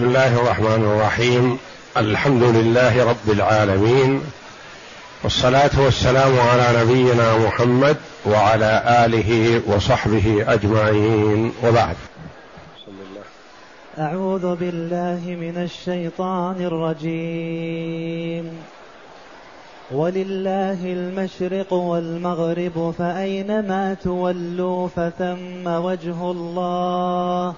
بسم الله الرحمن الرحيم. الحمد لله رب العالمين. والصلاة والسلام على نبينا محمد وعلى آله وصحبه أجمعين. وبعد. أعوذ بالله من الشيطان الرجيم. ولله المشرق والمغرب فأينما تولوا فثم وجه الله.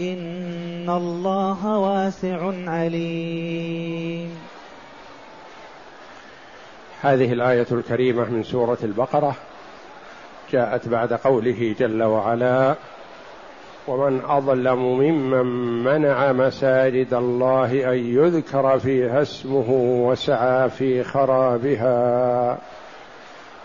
ان الله واسع عليم. هذه الآية الكريمة من سورة البقرة جاءت بعد قوله جل وعلا ومن أظلم ممن منع مساجد الله أن يذكر فيها اسمه وسعى في خرابها.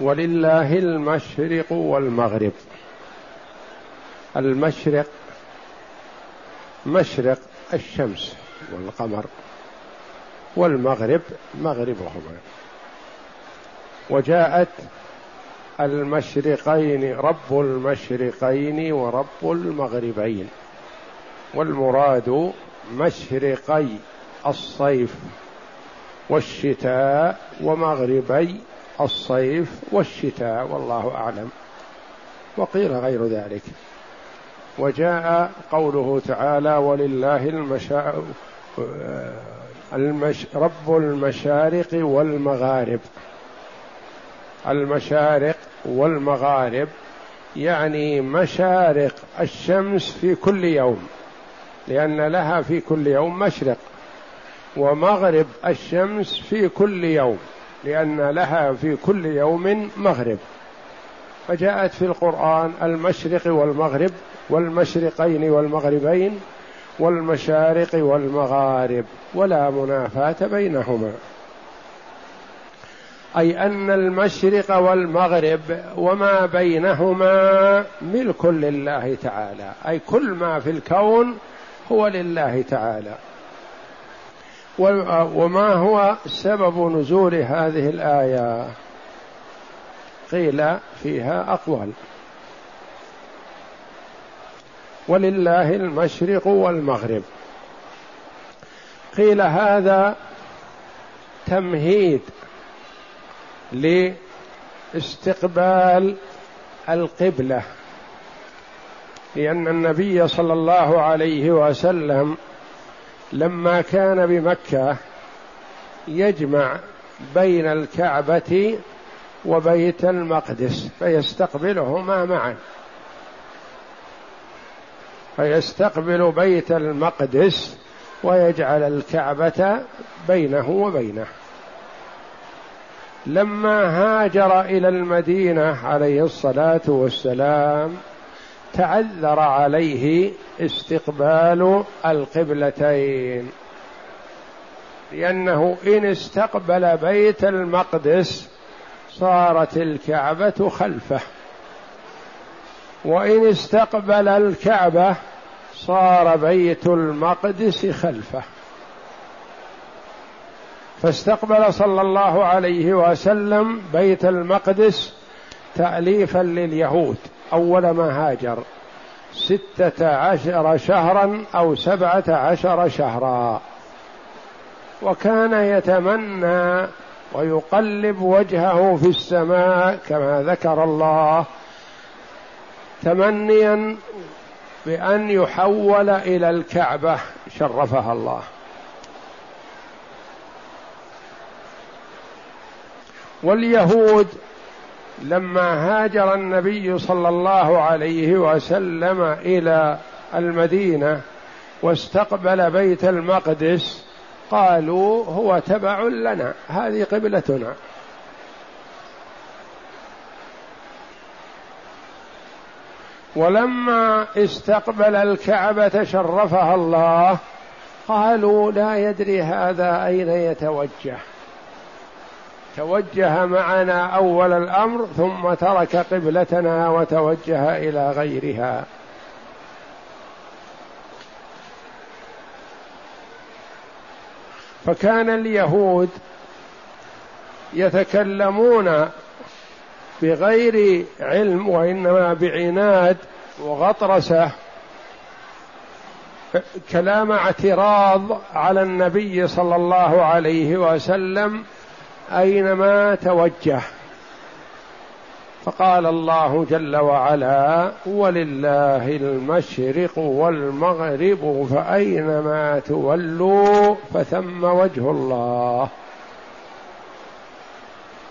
ولله المشرق والمغرب. المشرق مشرق الشمس والقمر والمغرب مغربهما وجاءت المشرقين رب المشرقين ورب المغربين. والمراد مشرقي الصيف والشتاء ومغربي الصيف والشتاء والله أعلم. وقيل غير ذلك. وجاء قوله تعالى ولله المشا... المش... رب المشارق والمغارب. المشارق والمغارب يعني مشارق الشمس في كل يوم لأن لها في كل يوم مشرق ومغرب الشمس في كل يوم. لأن لها في كل يوم مغرب. فجاءت في القرآن المشرق والمغرب والمشرقين والمغربين والمشارق والمغارب ولا منافاة بينهما. أي أن المشرق والمغرب وما بينهما ملك لله تعالى. أي كل ما في الكون هو لله تعالى. وما هو سبب نزول هذه الآية؟ قيل فيها أقوال. ولله المشرق والمغرب. قيل هذا تمهيد لاستقبال القبلة لأن النبي صلى الله عليه وسلم لما كان بمكة يجمع بين الكعبة وبيت المقدس فيستقبلهما معا فيستقبل بيت المقدس ويجعل الكعبة بينه وبينه. لما هاجر إلى المدينة عليه الصلاة والسلام تعذر عليه استقبال القبلتين. لأنه إن استقبل بيت المقدس صارت الكعبة خلفه. وإن استقبل الكعبة صار بيت المقدس خلفه. فاستقبل صلى الله عليه وسلم بيت المقدس تأليفا لليهود. أول ما هاجر ستة عشر شهرا أو سبعة عشر شهرا. وكان يتمنى ويقلب وجهه في السماء كما ذكر الله تمنيا بأن يحول إلى الكعبة شرفها الله. واليهود لما هاجر النبي صلى الله عليه وسلم إلى المدينة واستقبل بيت المقدس قالوا هو تبع لنا هذه قبلتنا. ولما استقبل الكعبة شرفها الله قالوا لا يدري هذا أين يتوجه. توجه معنا أول الأمر ثم ترك قبلتنا وتوجه إلى غيرها. فكان اليهود يتكلمون بغير علم وإنما بعناد وغطرسة كلام اعتراض على النبي صلى الله عليه وسلم أينما توجه. فقال الله جل وعلا ولله المشرق والمغرب فأينما تولوا فثم وجه الله.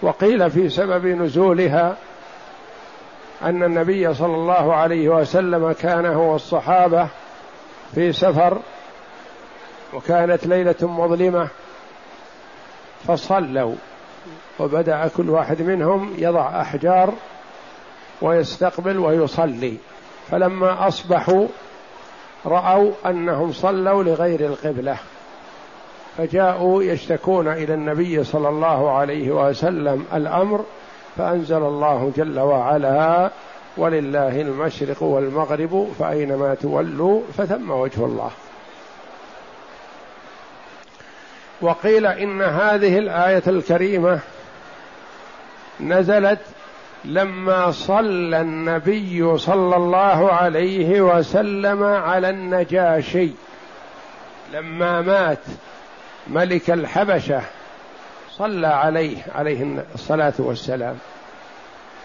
وقيل في سبب نزولها أن النبي صلى الله عليه وسلم كان هو الصحابة في سفر وكانت ليلة مظلمة. فصلوا وبدأ كل واحد منهم يضع أحجار ويستقبل ويصلي. فلما أصبحوا رأوا أنهم صلوا لغير القبلة فجاءوا يشتكون إلى النبي صلى الله عليه وسلم الأمر فأنزل الله جل وعلا ولله المشرق والمغرب فأينما تولوا فثم وجه الله. وقيل إن هذه الآية الكريمة نزلت لما صلى النبي صلى الله عليه وسلم على النجاشي. لما مات ملك الحبشة صلى عليه عليه الصلاة والسلام.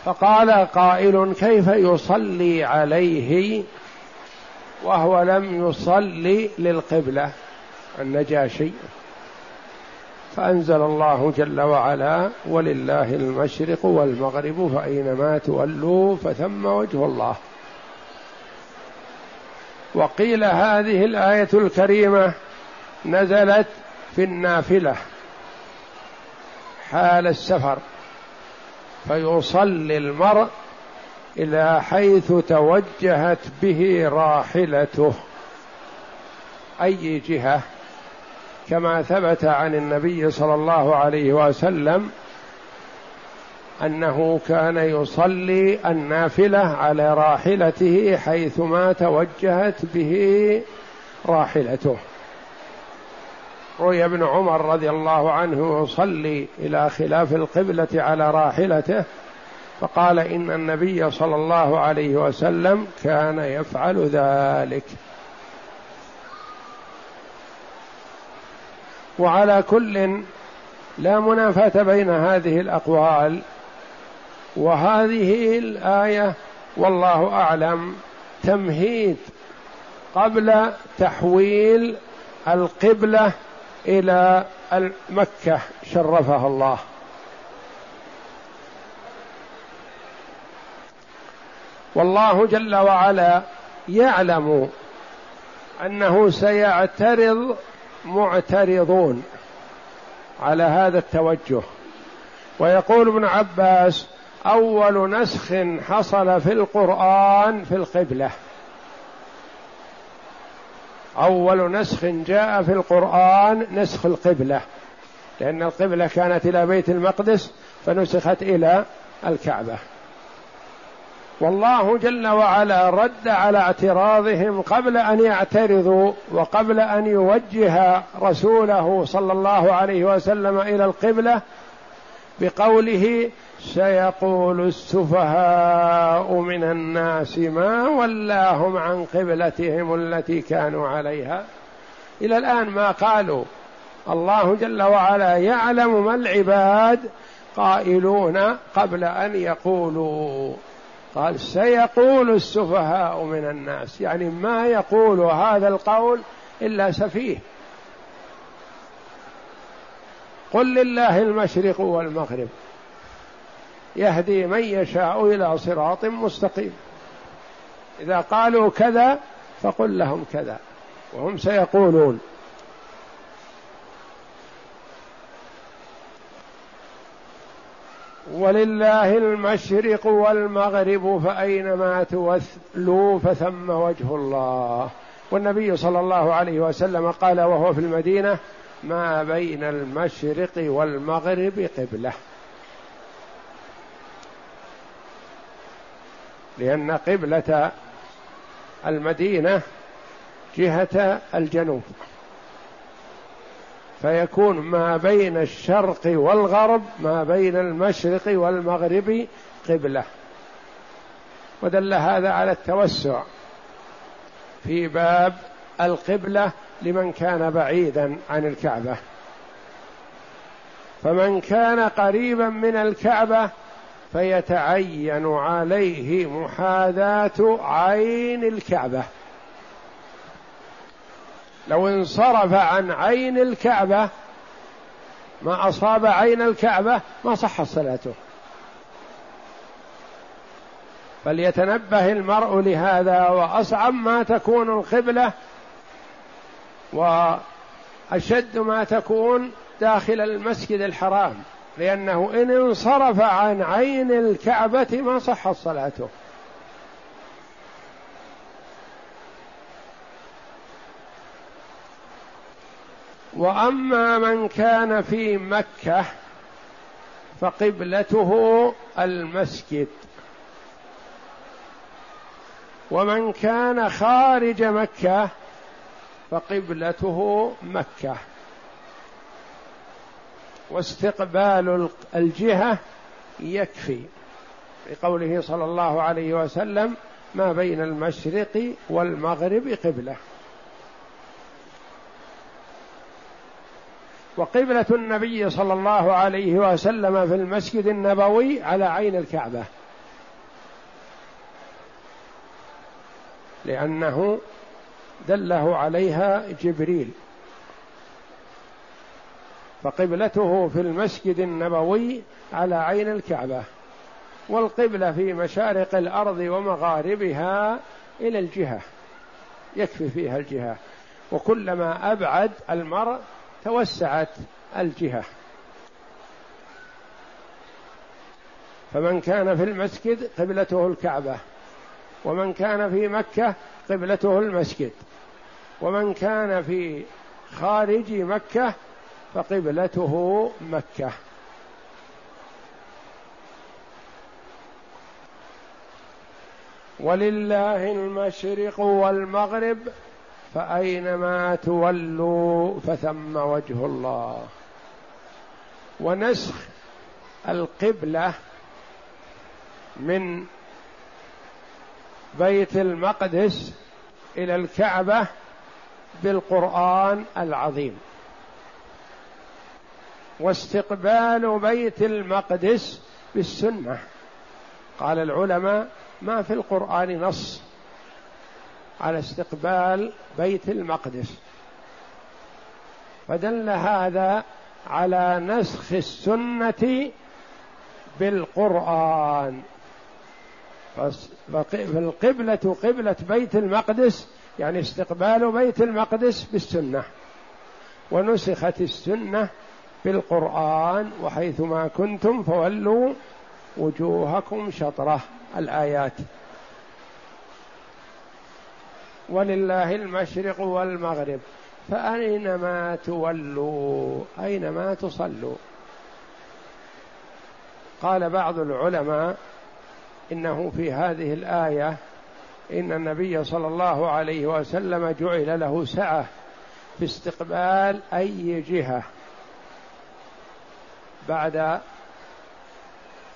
فقال قائل كيف يصلي عليه وهو لم يصلي للقبلة النجاشي؟ فأنزل الله جل وعلا ولله المشرق والمغرب فأينما تولوا فثم وجه الله. وقيل هذه الآية الكريمة نزلت في النافلة حال السفر فيصلي المرء إلى حيث توجهت به راحلته أي جهة؟ كما ثبت عن النبي صلى الله عليه وسلم أنه كان يصلي النافلة على راحلته حيثما توجهت به راحلته. روي ابن عمر رضي الله عنه يصلي إلى خلاف القبلة على راحلته فقال إن النبي صلى الله عليه وسلم كان يفعل ذلك. وعلى كل لا منافاة بين هذه الأقوال وهذه الآية والله أعلم تمهيد قبل تحويل القبلة إلى مكه شرفها الله. والله جل وعلا يعلم أنه سيعترض معترضون على هذا التوجه. ويقول ابن عباس أول نسخ حصل في القرآن في القبلة. أول نسخ جاء في القرآن نسخ القبلة. لأن القبلة كانت إلى بيت المقدس فنسخت إلى الكعبة. والله جل وعلا رد على اعتراضهم قبل أن يعترضوا وقبل أن يوجه رسوله صلى الله عليه وسلم إلى القبلة بقوله سيقول السفهاء من الناس ما ولاهم عن قبلتهم التي كانوا عليها. إلى الآن ما قالوا. الله جل وعلا يعلم ما العباد قائلون قبل أن يقولوا. قال سيقول السفهاء من الناس. يعني ما يقول هذا القول إلا سفيه. قل لله المشرق والمغرب. يهدي من يشاء إلى صراط مستقيم. إذا قالوا كذا فقل لهم كذا. وهم سيقولون. ولله المشرق والمغرب فأينما تولوا فثم وجه الله. والنبي صلى الله عليه وسلم قال وهو في المدينة ما بين المشرق والمغرب قبلة. لأن قبلة المدينة جهة الجنوب. فيكون ما بين الشرق والغرب ما بين المشرق والمغرب قبلة. ودل هذا على التوسع في باب القبلة لمن كان بعيدا عن الكعبة. فمن كان قريبا من الكعبة فيتعين عليه محاذاة عين الكعبة. لو انصرف عن عين الكعبة ما أصاب عين الكعبة ما صحت صلاته. فليتنبه المرء لهذا وأصعب ما تكون القبلة وأشد ما تكون داخل المسجد الحرام لأنه إن انصرف عن عين الكعبة ما صحت صلاته. وأما من كان في مكة فقبلته المسجد. ومن كان خارج مكة فقبلته مكة. واستقبال الجهة يكفي. لقوله صلى الله عليه وسلم ما بين المشرق والمغرب قبلة. وقبلة النبي صلى الله عليه وسلم في المسجد النبوي على عين الكعبة. لأنه دله عليها جبريل. فقبلته في المسجد النبوي على عين الكعبة. والقبلة في مشارق الأرض ومغاربها إلى الجهة. يكفي فيها الجهة. وكلما أبعد المرء توسعت الجهة. فمن كان في المسجد قبلته الكعبة ومن كان في مكة قبلته المسجد ومن كان في خارج مكة فقبلته مكة. ولله المشرق والمغرب فأينما تولوا فثم وجه الله. ونسخ القبلة من بيت المقدس إلى الكعبة بالقرآن العظيم. واستقبال بيت المقدس بالسنة. قال العلماء ما في القرآن نص. على استقبال بيت المقدس. فدل هذا على نسخ السنة بالقرآن. فالقبلة قبلة بيت المقدس يعني استقبال بيت المقدس بالسنة. ونسخت السنة بالقرآن وحيثما كنتم فولوا وجوهكم شطرة. الآيات. ولله المشرق والمغرب. فأينما تولوا؟ أينما تصلوا؟ قال بعض العلماء إنه في هذه الآية إن النبي صلى الله عليه وسلم جعل له سعة في استقبال أي جهة بعد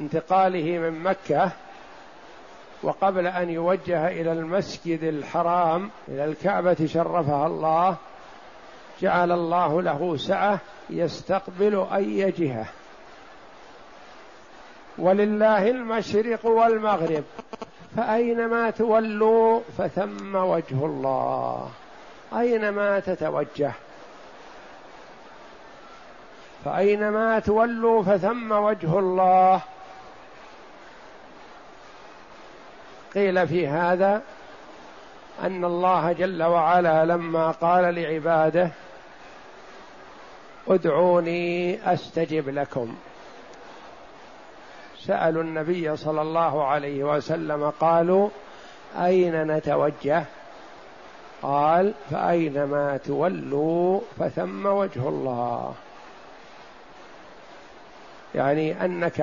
انتقاله من مكة وقبل أن يوجه إلى المسجد الحرام إلى الكعبة شرفها الله جعل الله له سعة يستقبل أي جهة. ولله المشرق والمغرب فأينما تولوا فثم وجه الله. أينما تتوجه. فأينما تولوا فثم وجه الله. قيل في هذا أن الله جل وعلا لما قال لعباده ادعوني أستجب لكم. سألوا النبي صلى الله عليه وسلم قالوا أين نتوجه؟ قال فأينما تولوا فثم وجه الله. يعني أنك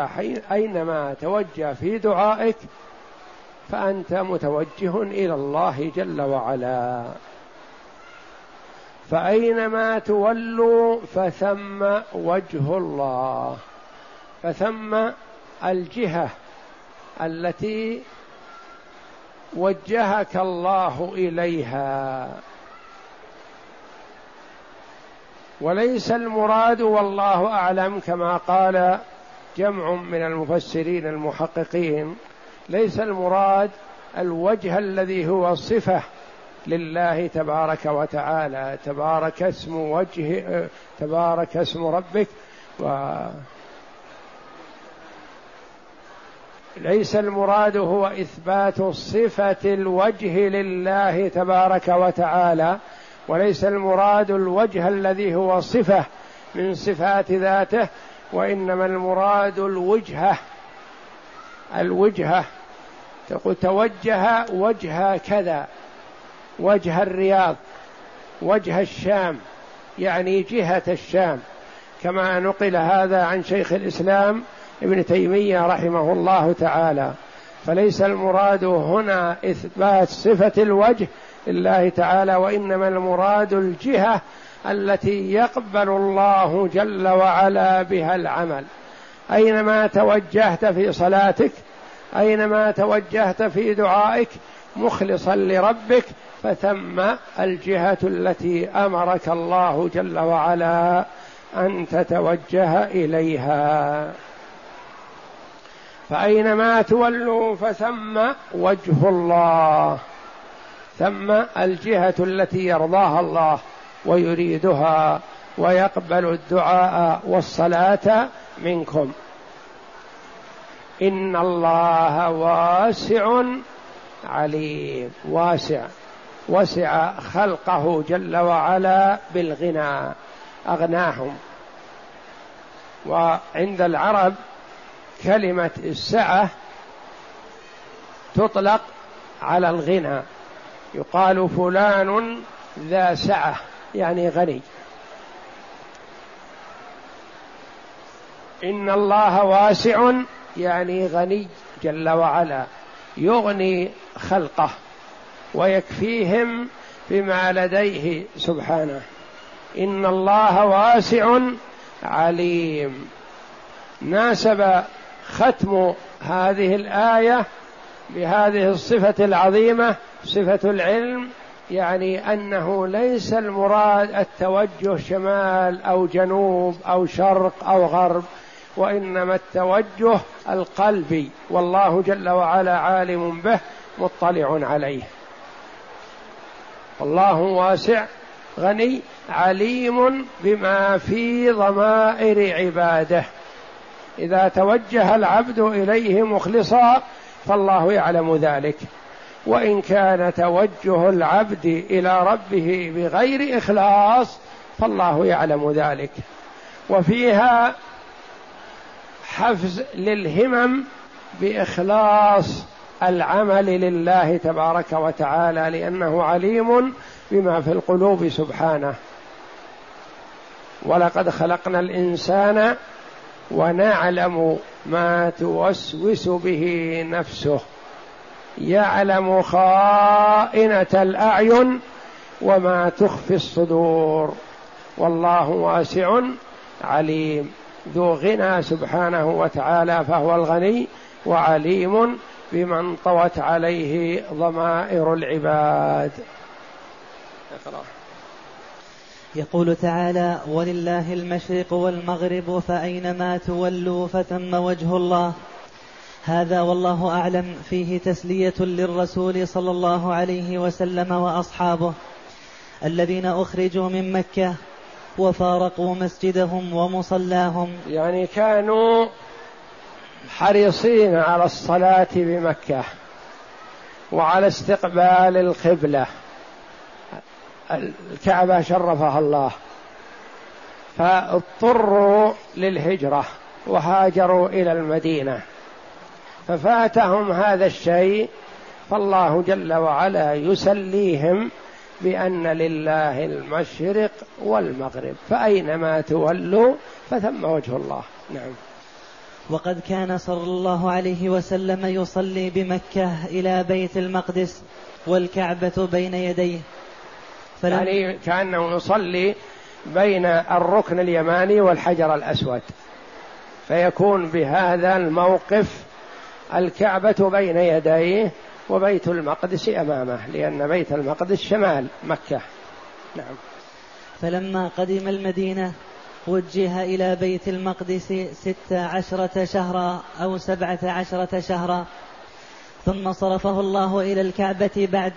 أينما توجه في دعائك فأنت متوجه إلى الله جل وعلا. فأينما تولوا فثم وجه الله. فثم الجهة التي وجهك الله إليها. وليس المراد والله أعلم كما قال جمع من المفسرين المحققين ليس المراد الوجه الذي هو صفة لله تبارك وتعالى. تبارك اسم وجه تبارك اسم ربك و ليس المراد هو إثبات صفة الوجه لله تبارك وتعالى وليس المراد الوجه الذي هو صفة من صفات ذاته وإنما المراد الوجهه الوجهه تقول توجه وجه كذا وجه الرياض وجه الشام يعني جهة الشام. كما نقل هذا عن شيخ الإسلام ابن تيمية رحمه الله تعالى. فليس المراد هنا إثبات صفة الوجه لله تعالى وإنما المراد الجهة التي يقبل الله جل وعلا بها العمل. أينما توجهت في صلاتك أينما توجهت في دعائك مخلصا لربك فثم الجهة التي أمرك الله جل وعلا أن تتوجه إليها. فأينما تولوا فثم وجه الله ثم الجهة التي يرضاها الله ويريدها ويقبل الدعاء والصلاة منكم. إن الله واسع عليم. واسع. وسع خلقه جل وعلا بالغنى. أغناهم. وعند العرب كلمة السعة تطلق على الغنى. يقال فلان ذا سعة يعني غني. إن الله واسع يعني غني جل وعلا يغني خلقه ويكفيهم بما لديه سبحانه. إن الله واسع عليم. ناسب ختم هذه الآية بهذه الصفة العظيمة صفة العلم يعني أنه ليس المراد التوجه شمال أو جنوب أو شرق أو غرب. وإنما التوجه القلبي والله جل وعلا عالم به مطلع عليه. الله واسع غني عليم بما في ضمائر عباده. إذا توجه العبد إليه مخلصا فالله يعلم ذلك. وإن كان توجه العبد إلى ربه بغير إخلاص فالله يعلم ذلك. وفيها حفز للهمم بإخلاص العمل لله تبارك وتعالى لأنه عليم بما في القلوب سبحانه. ولقد خلقنا الإنسان ونعلم ما توسوس به نفسه. يعلم خائنة الأعين وما تخفي الصدور. والله واسع عليم. ذو غنى سبحانه وتعالى فهو الغني وعليم بمن طوت عليه ضمائر العباد. يقول تعالى ولله المشرق والمغرب فأينما تولوا فثم وجه الله. هذا والله أعلم فيه تسلية للرسول صلى الله عليه وسلم وأصحابه الذين أخرجوا من مكة وفارقوا مسجدهم ومصلاهم. يعني كانوا حريصين على الصلاة بمكة وعلى استقبال القبلة. الكعبة شرفها الله. فاضطروا للهجرة وهاجروا إلى المدينة. ففاتهم هذا الشيء فالله جل وعلا يسليهم بأن لله المشرق والمغرب فأينما تولوا فثم وجه الله. نعم. وقد كان صلى الله عليه وسلم يصلي بمكة إلى بيت المقدس والكعبة بين يديه. فلم يعني كأنه يصلي بين الركن اليماني والحجر الأسود. فيكون بهذا الموقف الكعبة بين يديه وبيت المقدس أمامه لأن بيت المقدس شمال مكة. نعم. فلما قدم المدينة وجه إلى بيت المقدس ست عشرة شهرا أو سبعة عشرة شهرا ثم صرفه الله إلى الكعبة بعد.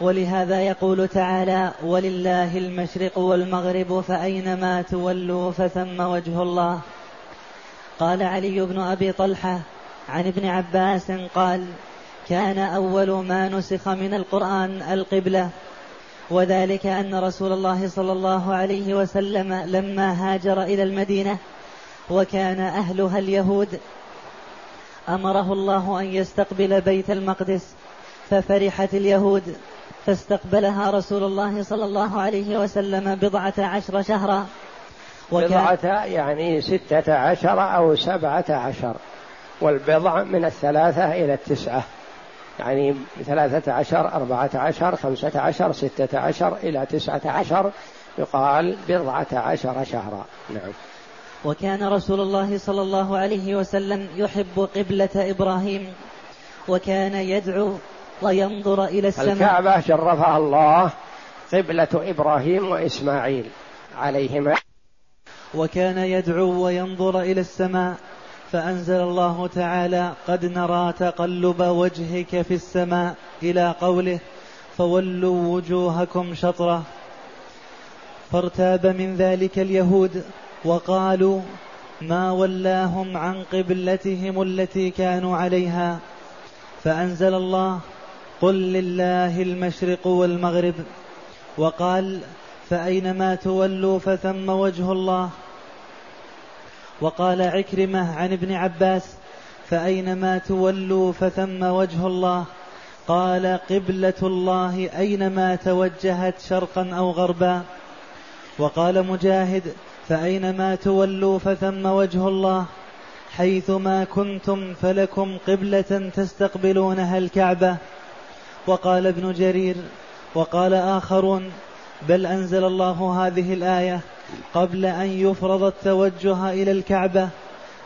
ولهذا يقول تعالى ولله المشرق والمغرب فأينما تولوا فثم وجه الله قال علي بن أبي طلحة عن ابن عباس قال كان أول ما نسخ من القرآن القبلة وذلك أن رسول الله صلى الله عليه وسلم لما هاجر إلى المدينة وكان أهلها اليهود أمره الله أن يستقبل بيت المقدس ففرحت اليهود فاستقبلها رسول الله صلى الله عليه وسلم بضعة عشر شهرا. بضعة يعني ستة عشر أو سبعة عشر والبضع من الثلاثة إلى التسعة. يعني ثلاثة عشر أربعة عشر خمسة عشر ستة عشر إلى تسعة عشر يقال بضعة عشر شهرا. نعم. وكان رسول الله صلى الله عليه وسلم يحب قبلة إبراهيم وكان يدعو وينظر إلى السماء. الكعبة شرفها الله قبلة إبراهيم وإسماعيل عليهما. وكان يدعو وينظر إلى السماء. فأنزل الله تعالى قد نرى تقلب وجهك في السماء إلى قوله فولوا وجوهكم شطرة. فارتاب من ذلك اليهود وقالوا ما ولاهم عن قبلتهم التي كانوا عليها. فأنزل الله قل لله المشرق والمغرب وقال فأينما تولوا فثم وجه الله وقال عكرمة عن ابن عباس فأينما تولوا فثم وجه الله. قال قبلة الله أينما توجهت شرقا أو غربا. وقال مجاهد فأينما تولوا فثم وجه الله. حيثما كنتم فلكم قبلة تستقبلونها الكعبة. وقال ابن جرير وقال آخرون بل أنزل الله هذه الآية قبل أن يفرض التوجه إلى الكعبة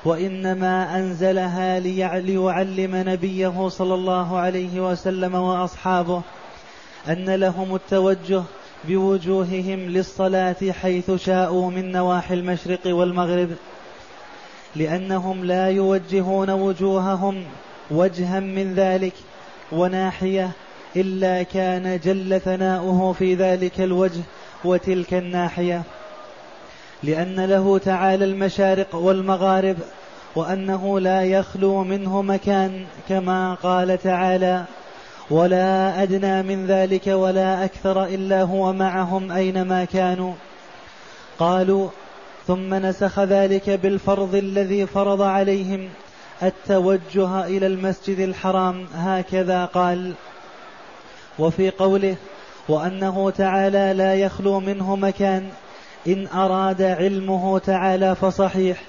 وإنما أنزلها ليعلم نبيه صلى الله عليه وسلم وأصحابه أن لهم التوجه بوجوههم للصلاة حيث شاءوا من نواحي المشرق والمغرب لأنهم لا يوجهون وجوههم وجها من ذلك وناحية إلا كان جل ثناؤه في ذلك الوجه وتلك الناحية. لأن له تعالى المشارق والمغارب وأنه لا يخلو منه مكان كما قال تعالى ولا أدنى من ذلك ولا أكثر إلا هو معهم أينما كانوا. قالوا ثم نسخ ذلك بالفرض الذي فرض عليهم التوجه إلى المسجد الحرام هكذا قال. وفي قوله وأنه تعالى لا يخلو منه مكان إن أراد علمه تعالى فصحيح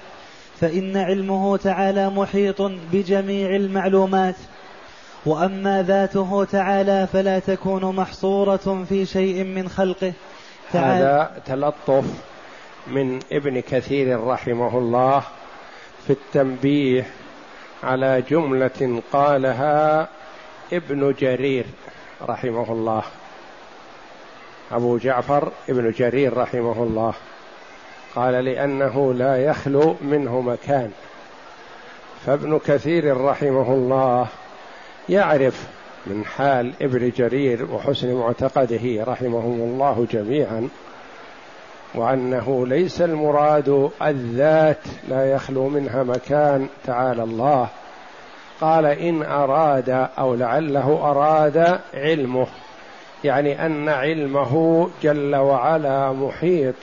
فإن علمه تعالى محيط بجميع المعلومات. وأما ذاته تعالى فلا تكون محصورة في شيء من خلقه. تعالى هذا تلطف من ابن كثير رحمه الله في التنبيه على جملة قالها ابن جرير رحمه الله. أبو جعفر ابن جرير رحمه الله. قال لأنه لا يخلو منه مكان. فابن كثير رحمه الله يعرف من حال ابن جرير وحسن معتقده رحمهم الله جميعا وأنه ليس المراد الذات لا يخلو منها مكان تعالى الله. قال إن أراد أو لعله أراد علمه. يعني أن علمه جل وعلا محيط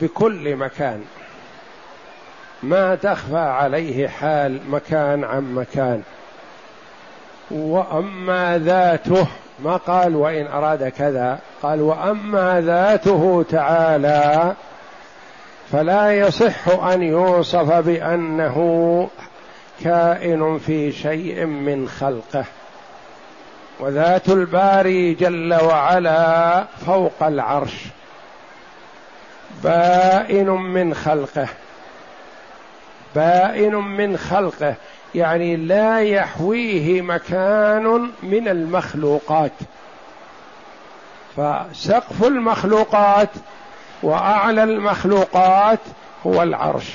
بكل مكان. ما تخفى عليه حال مكان عن مكان. وأما ذاته ما قال وإن أراد كذا قال وأما ذاته تعالى فلا يصح أن يوصف بأنه كائن في شيء من خلقه. وذات الباري جل وعلا فوق العرش. بائن من خلقه. بائن من خلقه. يعني لا يحويه مكان من المخلوقات. فسقف المخلوقات وأعلى المخلوقات هو العرش.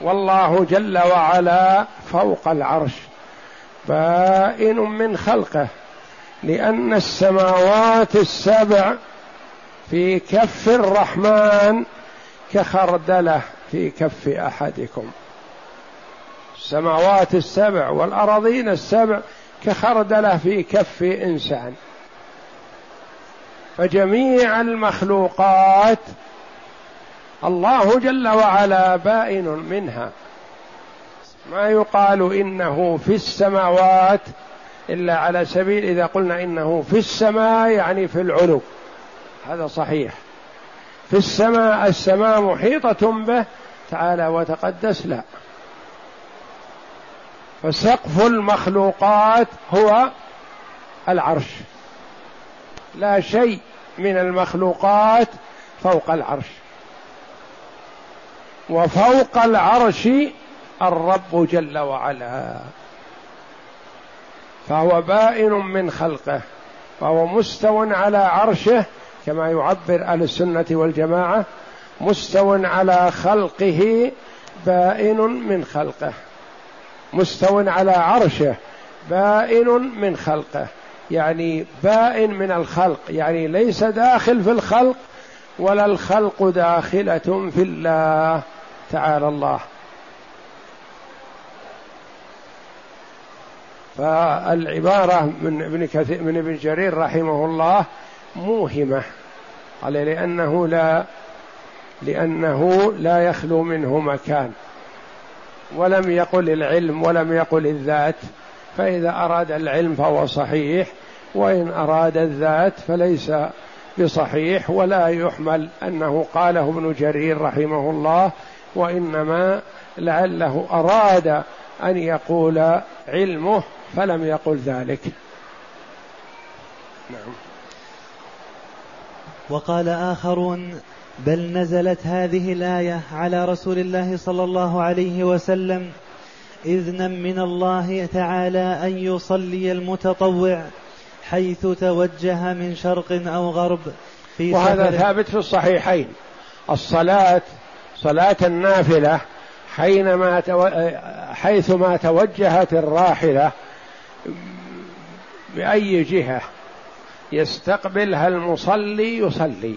والله جل وعلا فوق العرش. بائن من خلقه لأن السماوات السبع في كف الرحمن كخردلة في كف أحدكم. السماوات السبع والأراضين السبع كخردلة في كف إنسان. فجميع المخلوقات الله جل وعلا بائن منها. ما يقال إنه في السماوات إلا على سبيل إذا قلنا إنه في السماء يعني في العلو. هذا صحيح. في السماء السماء محيطة به تعالى وتقدس لا. فسقف المخلوقات هو العرش. لا شيء من المخلوقات فوق العرش. وفوق العرش الرب جل وعلا. فهو بائن من خلقه فهو مستو على عرشه كما يعبر أهل السنة والجماعة مستو على خلقه بائن من خلقه. مستو على عرشه بائن من خلقه. يعني بائن من الخلق يعني ليس داخل في الخلق ولا الخلق داخلة في الله. تعالى الله. فالعبارة من ابن كثير من ابن جرير رحمه الله موهمة قال لأنه لا لأنه لا يخلو منه مكان. ولم يقل العلم ولم يقل الذات فإذا أراد العلم فهو صحيح وإن أراد الذات فليس بصحيح ولا يحمل أنه قاله ابن جرير رحمه الله وإنما لعله أراد أن يقول علمه فلم يقل ذلك. نعم. وقال آخرون بل نزلت هذه الآية على رسول الله صلى الله عليه وسلم إذنا من الله تعالى أن يصلي المتطوع حيث توجه من شرق أو غرب في وهذا ثابت في الصحيحين. الصلاة صلاة النافلة حينما. حيثما توجهت الراحلة بأي جهة يستقبلها المصلي يصلي.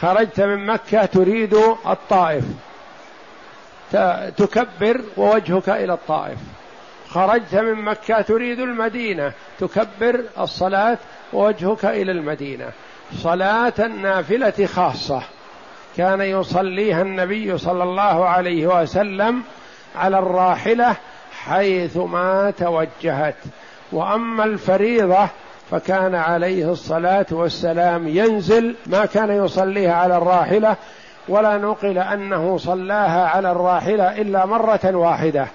خرجت من مكة تريد الطائف. تكبر ووجهك إلى الطائف. خرجت من مكة تريد المدينة. تكبر الصلاة ووجهك إلى المدينة. صلاة النافلة خاصة. كان يصليها النبي صلى الله عليه وسلم على الراحلة حيثما توجهت. وأما الفريضة فكان عليه الصلاة والسلام ينزل ما كان يصليها على الراحلة ولا نقل أنه صلاها على الراحلة إلا مرة واحدة.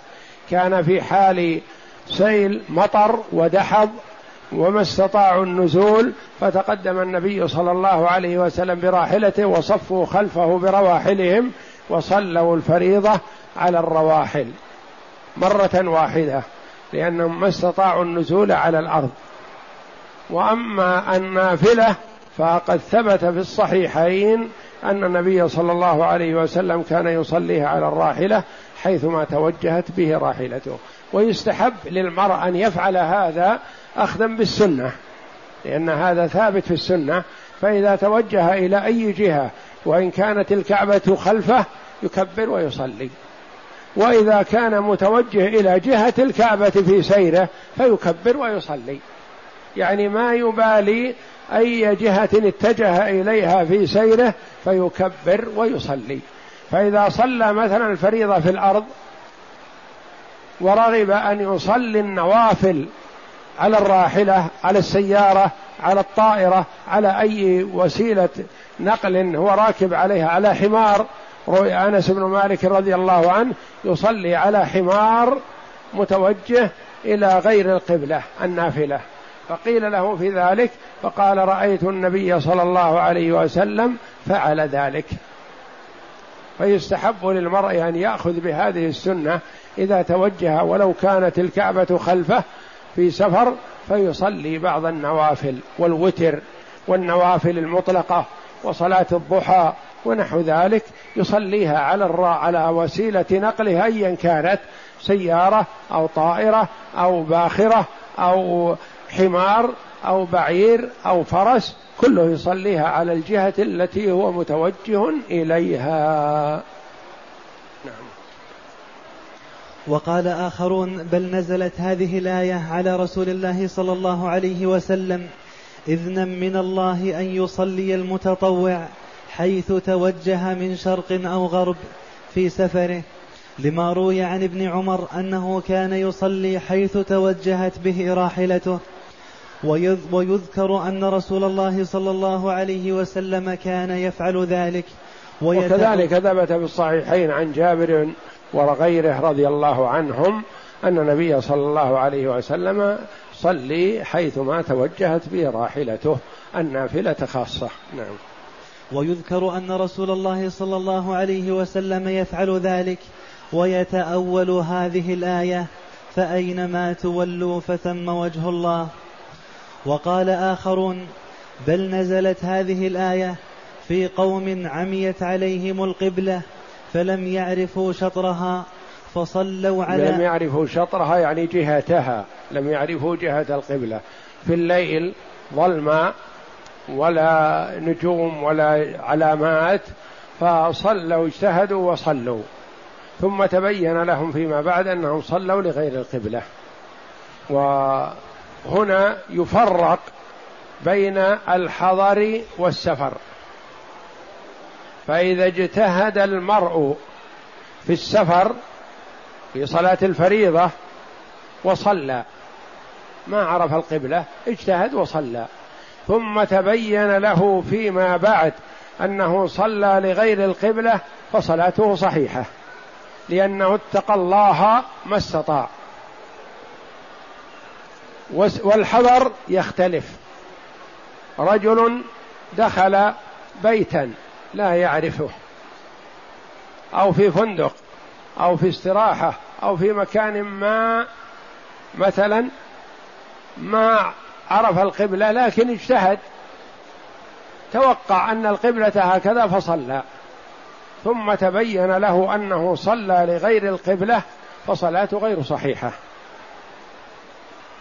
كان في حال سيل مطر ودحض وما استطاعوا النزول فتقدم النبي صلى الله عليه وسلم براحلته وصفوا خلفه برواحلهم وصلوا الفريضة على الرواحل مرة واحدة. لأنهم ما استطاعوا النزول على الأرض. وأما النافلة فقد ثبت في الصحيحين أن النبي صلى الله عليه وسلم كان يصليها على الراحلة حيثما توجهت به راحلته. ويستحب للمرء أن يفعل هذا اخذا بالسنة لأن هذا ثابت في السنة. فإذا توجه إلى أي جهة وإن كانت الكعبة خلفه يكبر ويصلي. وإذا كان متوجه إلى جهة الكعبة في سيره فيكبر ويصلي. يعني ما يبالي أي جهة اتجه إليها في سيره فيكبر ويصلي. فإذا صلى مثلا الفريضة في الأرض ورغب أن يصلي النوافل على الراحلة على السيارة على الطائرة على أي وسيلة نقل هو راكب عليها على حمار روي أنس بن مالك رضي الله عنه يصلي على حمار متوجه إلى غير القبلة النافلة. فقيل له في ذلك فقال رأيت النبي صلى الله عليه وسلم فعل ذلك. فيستحب للمرء أن يأخذ بهذه السنة إذا توجه ولو كانت الكعبة خلفه في سفر فيصلي بعض النوافل والوتر والنوافل المطلقة وصلاة الضحى ونحو ذلك يصليها على الراء على وسيلة نقلها أيا كانت سيارة أو طائرة أو باخرة أو حمار أو بعير أو فرس كله يصليها على الجهة التي هو متوجه إليها. نعم. وقال آخرون بل نزلت هذه الآية على رسول الله صلى الله عليه وسلم إذنا من الله أن يصلي المتطوع. حيث توجه من شرق أو غرب في سفره لما روي عن ابن عمر أنه كان يصلي حيث توجهت به راحلته. ويذكر أن رسول الله صلى الله عليه وسلم كان يفعل ذلك. وكذلك ثبت في الصحيحين عن جابر وغيره رضي الله عنهم أن النبي صلى الله عليه وسلم صلي حيثما توجهت به راحلته النافلة خاصة. نعم. ويذكر أن رسول الله صلى الله عليه وسلم يفعل ذلك ويتأول هذه الآية فأينما تولوا فثم وجه الله. وقال آخرون بل نزلت هذه الآية في قوم عميت عليهم القبلة فلم يعرفوا شطرها فصلوا على لم يعرفوا شطرها يعني جهتها لم يعرفوا جهة القبلة. في الليل ظلمة ولا نجوم ولا علامات فصلوا اجتهدوا وصلوا. ثم تبين لهم فيما بعد أنهم صلوا لغير القبلة. وهنا يفرق بين الحضر والسفر. فإذا اجتهد المرء في السفر في صلاة الفريضة وصلى. ما عرف القبلة اجتهد وصلى. ثم تبين له فيما بعد أنه صلى لغير القبلة فصلاته صحيحة لأنه اتقى الله ما استطاع. والحذر يختلف. رجل دخل بيتا لا يعرفه أو في فندق أو في استراحة أو في مكان ما مثلا ما عرف القبلة لكن اجتهد. توقع أن القبلة هكذا فصلى. ثم تبين له أنه صلى لغير القبلة فصلاته غير صحيحة.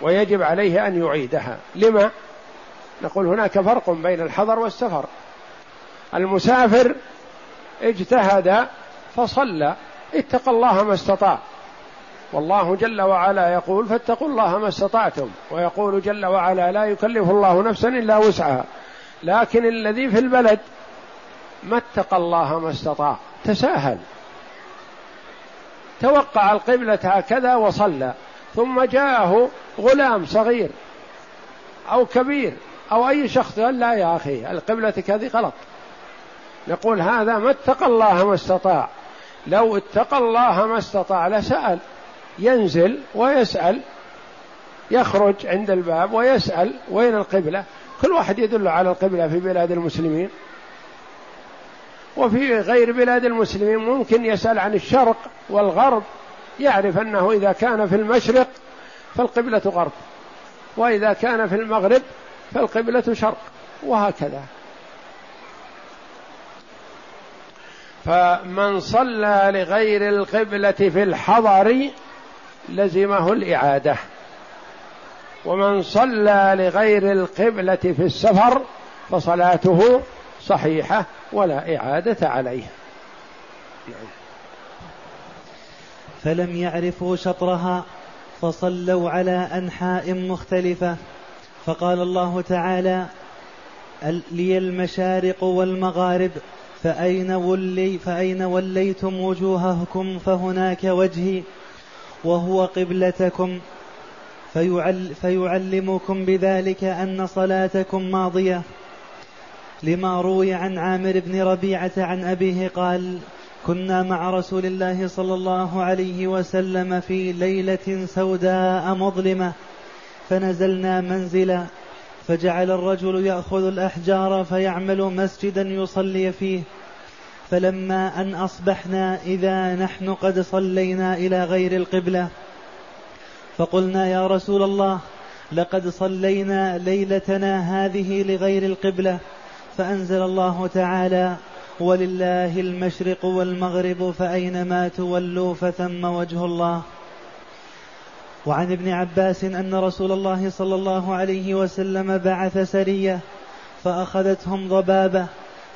ويجب عليه أن يعيدها. لما؟ نقول هناك فرق بين الحضر والسفر. المسافر اجتهد فصلى. اتقى الله ما استطاع. والله جل وعلا يقول فاتقوا الله ما استطعتم ويقول جل وعلا لا يكلف الله نفسا إلا وسعها. لكن الذي في البلد ما اتقى الله ما استطاع تساهل. توقع القبلة هكذا وصلى ثم جاءه غلام صغير أو كبير أو أي شخص قال لا يا أخي القبلة هذه غلط. نقول هذا ما اتقى الله ما استطاع لو اتقى الله ما استطاع لسأل. ينزل ويسأل يخرج عند الباب ويسأل وين القبلة. كل واحد يدل على القبلة في بلاد المسلمين. وفي غير بلاد المسلمين ممكن يسأل عن الشرق والغرب يعرف أنه إذا كان في المشرق فالقبلة غرب وإذا كان في المغرب فالقبلة شرق وهكذا. فمن صلى لغير القبلة في الحضر لزمه الإعادة. ومن صلى لغير القبلة في السفر فصلاته صحيحة ولا إعادة عليه. فلم يعرفوا شطرها فصلوا على أنحاء مختلفة. فقال الله تعالى لي المشارق والمغارب فأين, ولي فأين وليتم وجوهكم؟ فهناك وجهي. وهو قبلتكم فيعل فيعلمكم بذلك أن صلاتكم ماضية. لما روي عن عامر بن ربيعة عن أبيه قال كنا مع رسول الله صلى الله عليه وسلم في ليلة سوداء مظلمة فنزلنا منزلا فجعل الرجل يأخذ الأحجار فيعمل مسجدا يصلي فيه فلما أن أصبحنا إذا نحن قد صلينا إلى غير القبلة فقلنا يا رسول الله لقد صلينا ليلتنا هذه لغير القبلة فأنزل الله تعالى ولله المشرق والمغرب فأينما تولوا فثم وجه الله. وعن ابن عباس أن رسول الله صلى الله عليه وسلم بعث سرية فأخذتهم ضبابة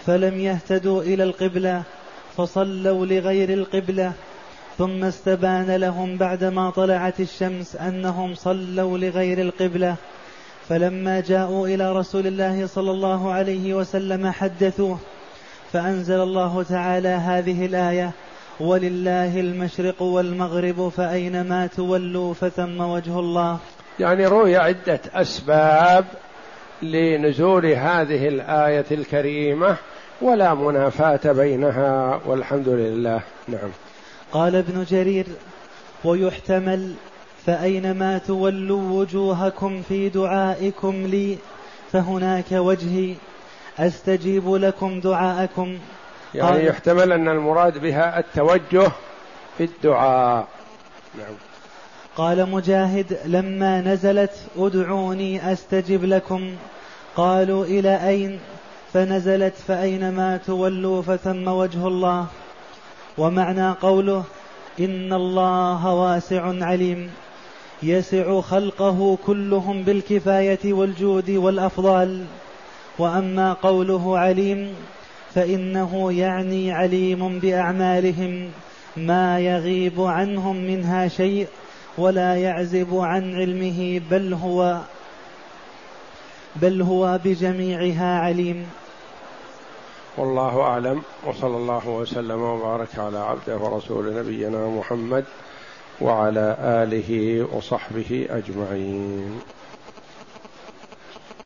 فلم يهتدوا إلى القبلة فصلوا لغير القبلة. ثم استبان لهم بعدما طلعت الشمس أنهم صلوا لغير القبلة. فلما جاءوا إلى رسول الله صلى الله عليه وسلم حدثوه فأنزل الله تعالى هذه الآية ولله المشرق والمغرب فأينما تولوا فثم وجه الله. يعني روي عدة أسباب لنزول هذه الآية الكريمة ولا منافاة بينها والحمد لله. نعم. قال ابن جرير ويحتمل فأينما تولوا وجوهكم في دعائكم لي فهناك وجهي أستجيب لكم دعاءكم؟ يعني يحتمل أن المراد بها التوجه في الدعاء. نعم. قال مجاهد لما نزلت ادعوني أستجب لكم. قالوا إلى أين؟ فنزلت فأينما تولوا فثم وجه الله. ومعنى قوله إن الله واسع عليم. يسع خلقه كلهم بالكفاية والجود والأفضال. وأما قوله عليم فإنه يعني عليم بأعمالهم. ما يغيب عنهم منها شيء ولا يعزب عن علمه بل هو بل هو بجميعها عليم. والله أعلم وصلى الله وسلم وبارك على عبده ورسول نبينا محمد وعلى آله وصحبه أجمعين.